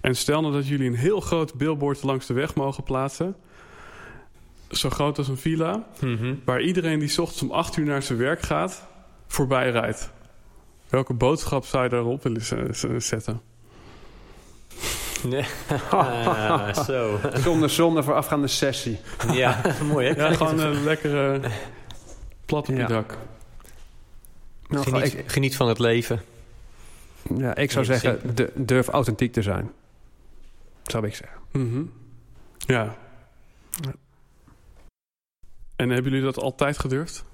En stel nou dat jullie een heel groot billboard langs de weg mogen plaatsen. Zo groot als een villa. Mm -hmm. Waar iedereen die ochtends om acht uur naar zijn werk gaat, voorbij rijdt. Welke boodschap zou je daarop willen zetten? Nee. ah, zo. Zonder, zonder voorafgaande sessie. Ja, mooi hè? Ja, gewoon een lekkere plat op je dak. Nou, geniet, ik, geniet, van het leven. Ja, ik zou zeggen, de, durf authentiek te zijn. Zou ik zeggen. Mm -hmm. ja. ja. En hebben jullie dat altijd gedurfd?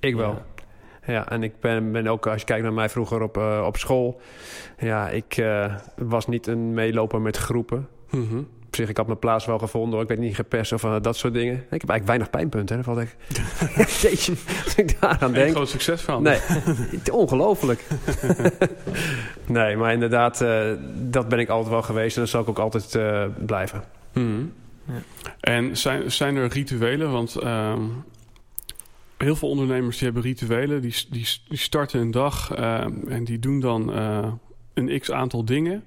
Ik wel. Ja. ja, en ik ben, ben ook, als je kijkt naar mij vroeger op, uh, op school... Ja, ik uh, was niet een meeloper met groepen. Mm -hmm op zich, ik had mijn plaats wel gevonden. Ik werd niet gepest of uh, dat soort dingen. Ik heb eigenlijk weinig pijnpunten. Hè. valt echt... Jeetje, als ik daaraan denk. Een groot succes van. Nee, ongelooflijk. nee, maar inderdaad, uh, dat ben ik altijd wel geweest. En dat zal ik ook altijd uh, blijven. Hmm. Ja. En zijn, zijn er rituelen? Want ehm, heel veel ondernemers die hebben rituelen. Die, die, die starten een dag ehm, en die doen dan een x aantal dingen.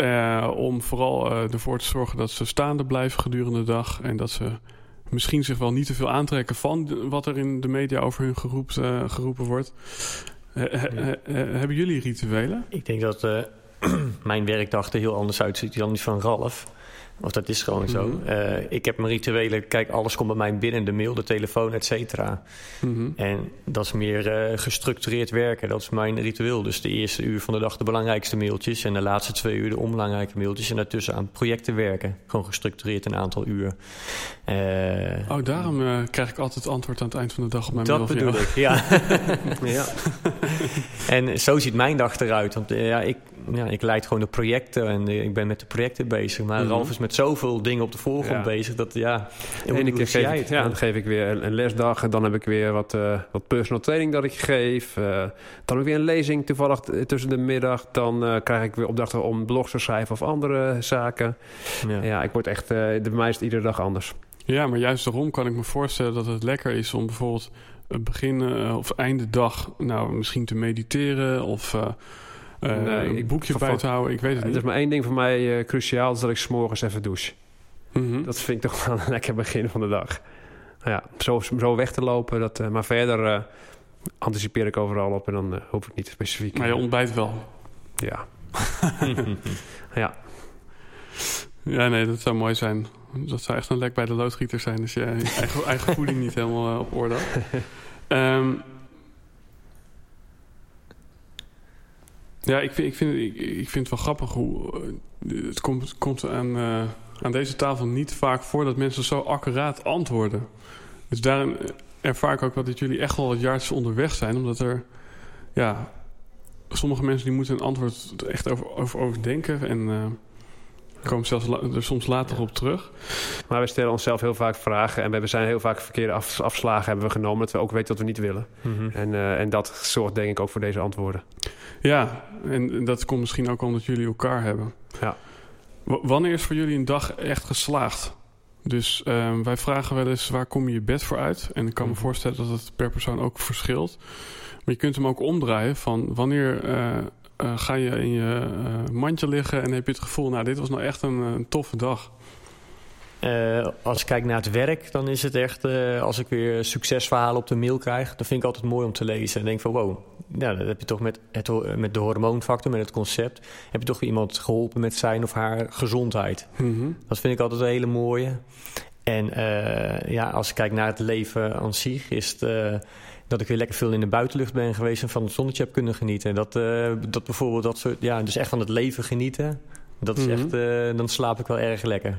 Eh, om vooral eh, ervoor te zorgen dat ze staande blijven gedurende de dag. En dat ze misschien zich wel niet te veel aantrekken van wat er in de media over hun eh, geroepen wordt. He- he- he- hebben jullie rituelen? Ik denk dat mijn werkdag er heel anders uitziet dan die van Ralf. Of dat is gewoon zo. Mhm. Eh, ik heb mijn rituelen. Kijk, alles komt bij mij binnen. De mail, de telefoon, et cetera. Mhm. En dat is meer eh, gestructureerd werken. Dat is mijn ritueel. Dus de eerste uur van de dag de belangrijkste mailtjes. En de laatste twee uur de onbelangrijke mailtjes. En daartussen aan projecten werken. Gewoon gestructureerd een aantal uur. Eh, Oh, daarom eh, krijg ik altijd antwoord aan het eind van de dag op mijn dat mail. van bedoel ik, ja. Ja. En zo ziet mijn dag eruit. Want ja, ik, ja, ik leid gewoon de projecten en eh, ik ben met de projecten bezig. Maar Mhm. Ralf is met zoveel dingen op de voorgrond Ja. bezig. Dat ja, De ene hoe keer geef jij ik, het? ja, dan geef ik weer een, een lesdag. En dan heb ik weer wat, eh, wat personal training dat ik geef. Eh, dan heb ik weer een lezing toevallig t- tussen de middag. Dan eh, krijg ik weer opdrachten om blogs te schrijven of andere zaken. Ja. Ja, ik word echt... eh bij mij is het iedere dag anders. Ja, maar juist daarom kan ik me voorstellen dat het lekker is om bijvoorbeeld het begin of einde dag nou misschien te mediteren of Nee, een ik- boekje bij te houden. Ik weet het Er is niet. maar één ding voor mij eh, cruciaal, dat is dat ik s'morgens even douche. Mhm. Dat vind ik toch wel een lekker begin van de dag. Nou ja, zo, zo weg te lopen. Dat, eh, maar verder eh, anticipeer ik overal op en dan eh, hoef ik niet specifiek. Maar je ontbijt wel. Ja. ja. Ja, nee, dat zou mooi zijn. Dat zou echt een lek bij de loodgieter zijn als je je eigen, eigen voeding niet helemaal eh, op orde had. ja, ik vind, ik, vind, ik, ik vind het wel grappig hoe... eh, het komt, het komt aan, eh, aan deze tafel niet vaak voor dat mensen zo accuraat antwoorden. Dus daarin ervaar ik ook wel dat jullie echt wel wat jaartjes onderweg zijn. Omdat er... Ja, sommige mensen die moeten een antwoord echt over, over, over denken. En eh komen zelfs er soms later op terug. Maar we stellen onszelf heel vaak vragen. En we zijn heel vaak verkeerde af- afslagen hebben we genomen. Dat we ook weten wat we niet willen. Mhm. En, en dat zorgt denk ik ook voor deze antwoorden. Ja, en, dat komt misschien ook omdat jullie elkaar hebben. Ja. W- wanneer is voor jullie een dag echt geslaagd? Dus ehm, wij vragen wel eens waar kom je je bed voor uit? En ik kan me Mhm. voorstellen dat het per persoon ook verschilt. Maar je kunt hem ook omdraaien van wanneer eh, eh, ga je in je eh, mandje liggen en heb je het gevoel, nou dit was nou echt een, een toffe dag. Eh, als ik kijk naar het werk, dan is het echt... eh, als ik weer succesverhalen op de mail krijg... dan vind ik altijd mooi om te lezen. En denk van, wow, nou, dat heb je toch met, het, met de hormoonfactor, met het concept... heb je toch iemand geholpen met zijn of haar gezondheid. Mhm. Dat vind ik altijd een hele mooie. En eh, ja, als ik kijk naar het leven aan zich, is het... dat ik weer lekker veel in de buitenlucht ben geweest en van het zonnetje heb kunnen genieten. Dat, dat bijvoorbeeld dat soort, ja, dus echt van het leven genieten. Dat is Mhm. echt, dan slaap ik wel erg lekker.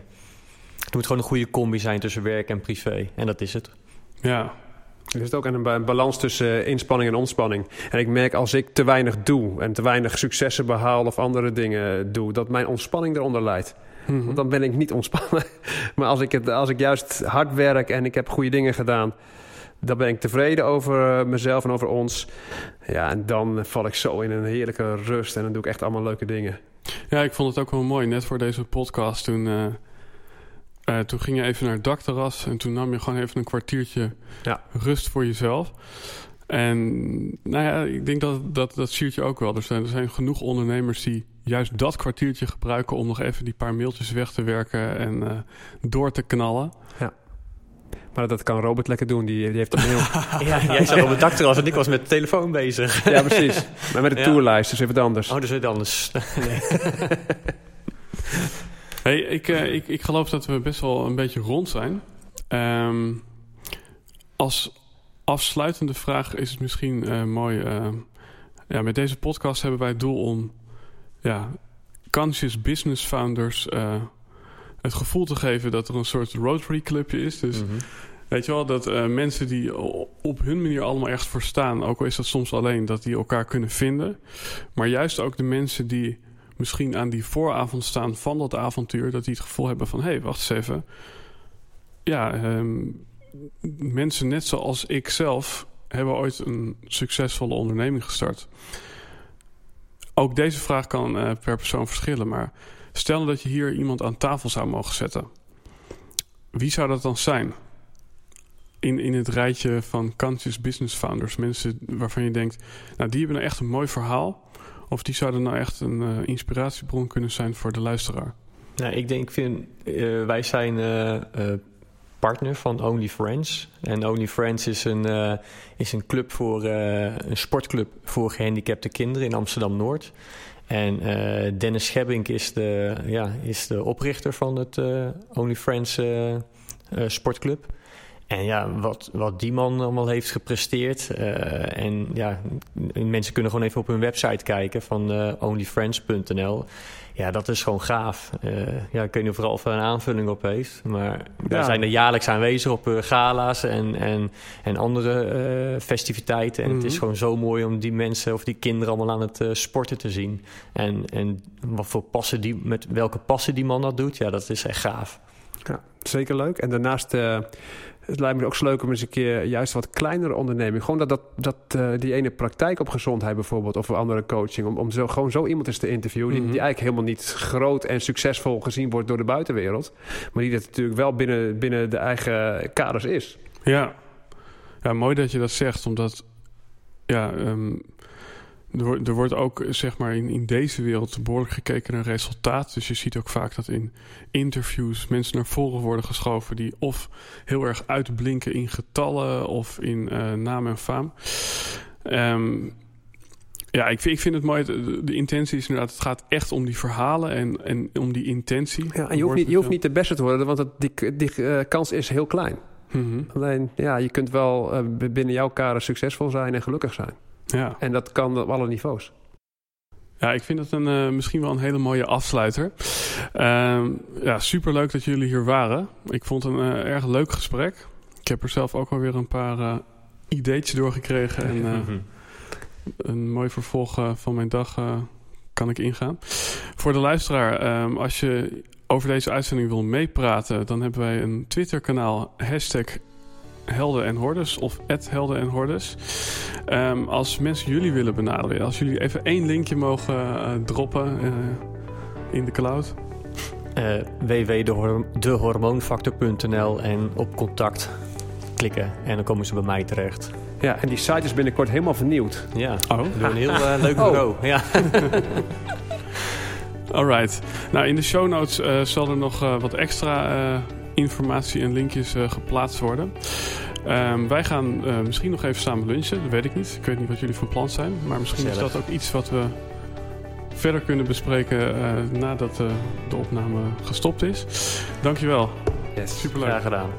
Het moet gewoon een goede combi zijn tussen werk en privé. En dat is het. Ja, Er zit ook een ba- balans tussen eh, inspanning en ontspanning. En ik merk als ik te weinig doe en te weinig successen behaal of andere dingen doe, dat mijn ontspanning eronder leidt. Mhm. Want dan ben ik niet ontspannen. Maar als ik, het, als ik juist hard werk en ik heb goede dingen gedaan, dan ben ik tevreden over eh, mezelf en over ons. Ja, en dan val ik zo in een heerlijke rust en dan doe ik echt allemaal leuke dingen. Ja, ik vond het ook wel mooi. Net voor deze podcast, toen, eh, toen ging je even naar het dakterras... en toen nam je gewoon even een kwartiertje Ja. rust voor jezelf. En nou ja, ik denk dat dat, dat zie je ook wel. Er zijn, er zijn genoeg ondernemers die juist dat kwartiertje gebruiken... om nog even die paar mailtjes weg te werken en eh, door te knallen. Maar dat kan Robert lekker doen, die, die heeft een heel... Ja, jij zat op het dakterras en ik was met de telefoon bezig. ja, precies. Maar met de Ja. tourlijst is even wat anders. Oh, dat is het anders. Hey, ik, eh, ik, ik geloof dat we best wel een beetje rond zijn. Ehm, als afsluitende vraag is het misschien eh, mooi. eh, ja, met deze podcast hebben wij het doel om ja, conscious business founders het gevoel te geven dat er een soort Rotary Clubje is. Dus Mhm. Weet je wel, dat mensen die op hun manier allemaal ergens voor staan, ook al is dat soms alleen, dat die elkaar kunnen vinden. Maar juist ook de mensen die misschien aan die vooravond staan van dat avontuur, dat die het gevoel hebben van, hé, hey, wacht eens even. Ja, ehm, mensen net zoals ik zelf hebben ooit een succesvolle onderneming gestart. Ook deze vraag kan eh, per persoon verschillen, maar stel nou dat je hier iemand aan tafel zou mogen zetten. Wie zou dat dan zijn? in, in het rijtje van conscious business founders. Mensen waarvan je denkt, nou die hebben nou echt een mooi verhaal. Of die zouden nou echt een inspiratiebron kunnen zijn voor de luisteraar? Nou, ik denk, vind, wij zijn partner van Only Friends. En Only Friends is een, is een club voor een sportclub voor gehandicapte kinderen in Amsterdam Noord. En Dennis Schebbink is de, ja, is de oprichter van het Only Friends sportclub. En ja, wat, wat die man allemaal heeft gepresteerd. en ja, mensen kunnen gewoon even op hun website kijken van onlyfriends.nl. Ja, dat is gewoon gaaf. Uh, ja, ik weet niet of er al een aanvulling op heeft. Maar wij zijn er jaarlijks aanwezig op uh, gala's en, en, en andere uh, festiviteiten. En mm -hmm. het is mhm. gewoon zo mooi om die mensen of die kinderen allemaal aan het sporten te zien. En, en wat voor passen die, met welke passen die man dat doet, ja, dat is echt gaaf. Ja, zeker leuk. En daarnaast het lijkt me ook zo leuk om eens een keer juist wat kleinere onderneming. Gewoon dat, dat, dat uh, die ene praktijk op gezondheid bijvoorbeeld, of andere coaching. Om, om zo, gewoon zo iemand eens te interviewen. die, die, mhm. eigenlijk helemaal niet groot en succesvol gezien wordt door de buitenwereld. Maar die dat natuurlijk wel binnen, binnen de eigen kaders is. Ja. ja, mooi dat je dat zegt, omdat. Ja, um, er, er wordt ook zeg maar in, in deze wereld behoorlijk gekeken naar resultaat. Dus je ziet ook vaak dat in interviews mensen naar voren worden geschoven die of heel erg uitblinken in getallen of in uh, naam en faam. Um, ja, ik vind, ik vind het mooi. De, de, intentie is inderdaad, het gaat echt om die verhalen en, en om die intentie. Ja, en je hoeft, niet, je hoeft niet de beste te worden, want het, die, die uh, kans is heel klein. Mm -hmm. Alleen, ja, je kunt wel uh, binnen jouw kader succesvol zijn en gelukkig zijn. Ja. En dat kan op alle niveaus. Ja, ik vind het een, uh, misschien wel een hele mooie afsluiter. Uh, ja, superleuk dat jullie hier waren. Ik vond het een uh, erg leuk gesprek. Ik heb er zelf ook alweer een paar uh, ideetjes doorgekregen. En mhm. een mooi vervolg van mijn dag kan ik ingaan. Voor de luisteraar, ehm, als je over deze uitzending wil meepraten... dan hebben wij een Twitter-kanaal, hashtag Helden en Hordes of Helden en Hordes. Um, als mensen jullie willen benaderen, als jullie even één linkje mogen uh, droppen uh, in de cloud. Uh, www.dehormoonfactor.nl en op contact klikken en dan komen ze bij mij terecht. Ja, en die site is binnenkort helemaal vernieuwd. Ja, oh. door een heel leuk oh. bureau. Oh. Ja. Alright. Nou, in de show notes zal er nog wat extra informatie en linkjes uh, geplaatst worden. Um, wij gaan uh, misschien nog even samen lunchen, dat weet ik niet. Ik weet niet wat jullie van plan zijn, maar misschien Zellig. is dat ook iets wat we verder kunnen bespreken uh, nadat de opname gestopt is. Dankjewel. Yes. Superleuk. Graag gedaan.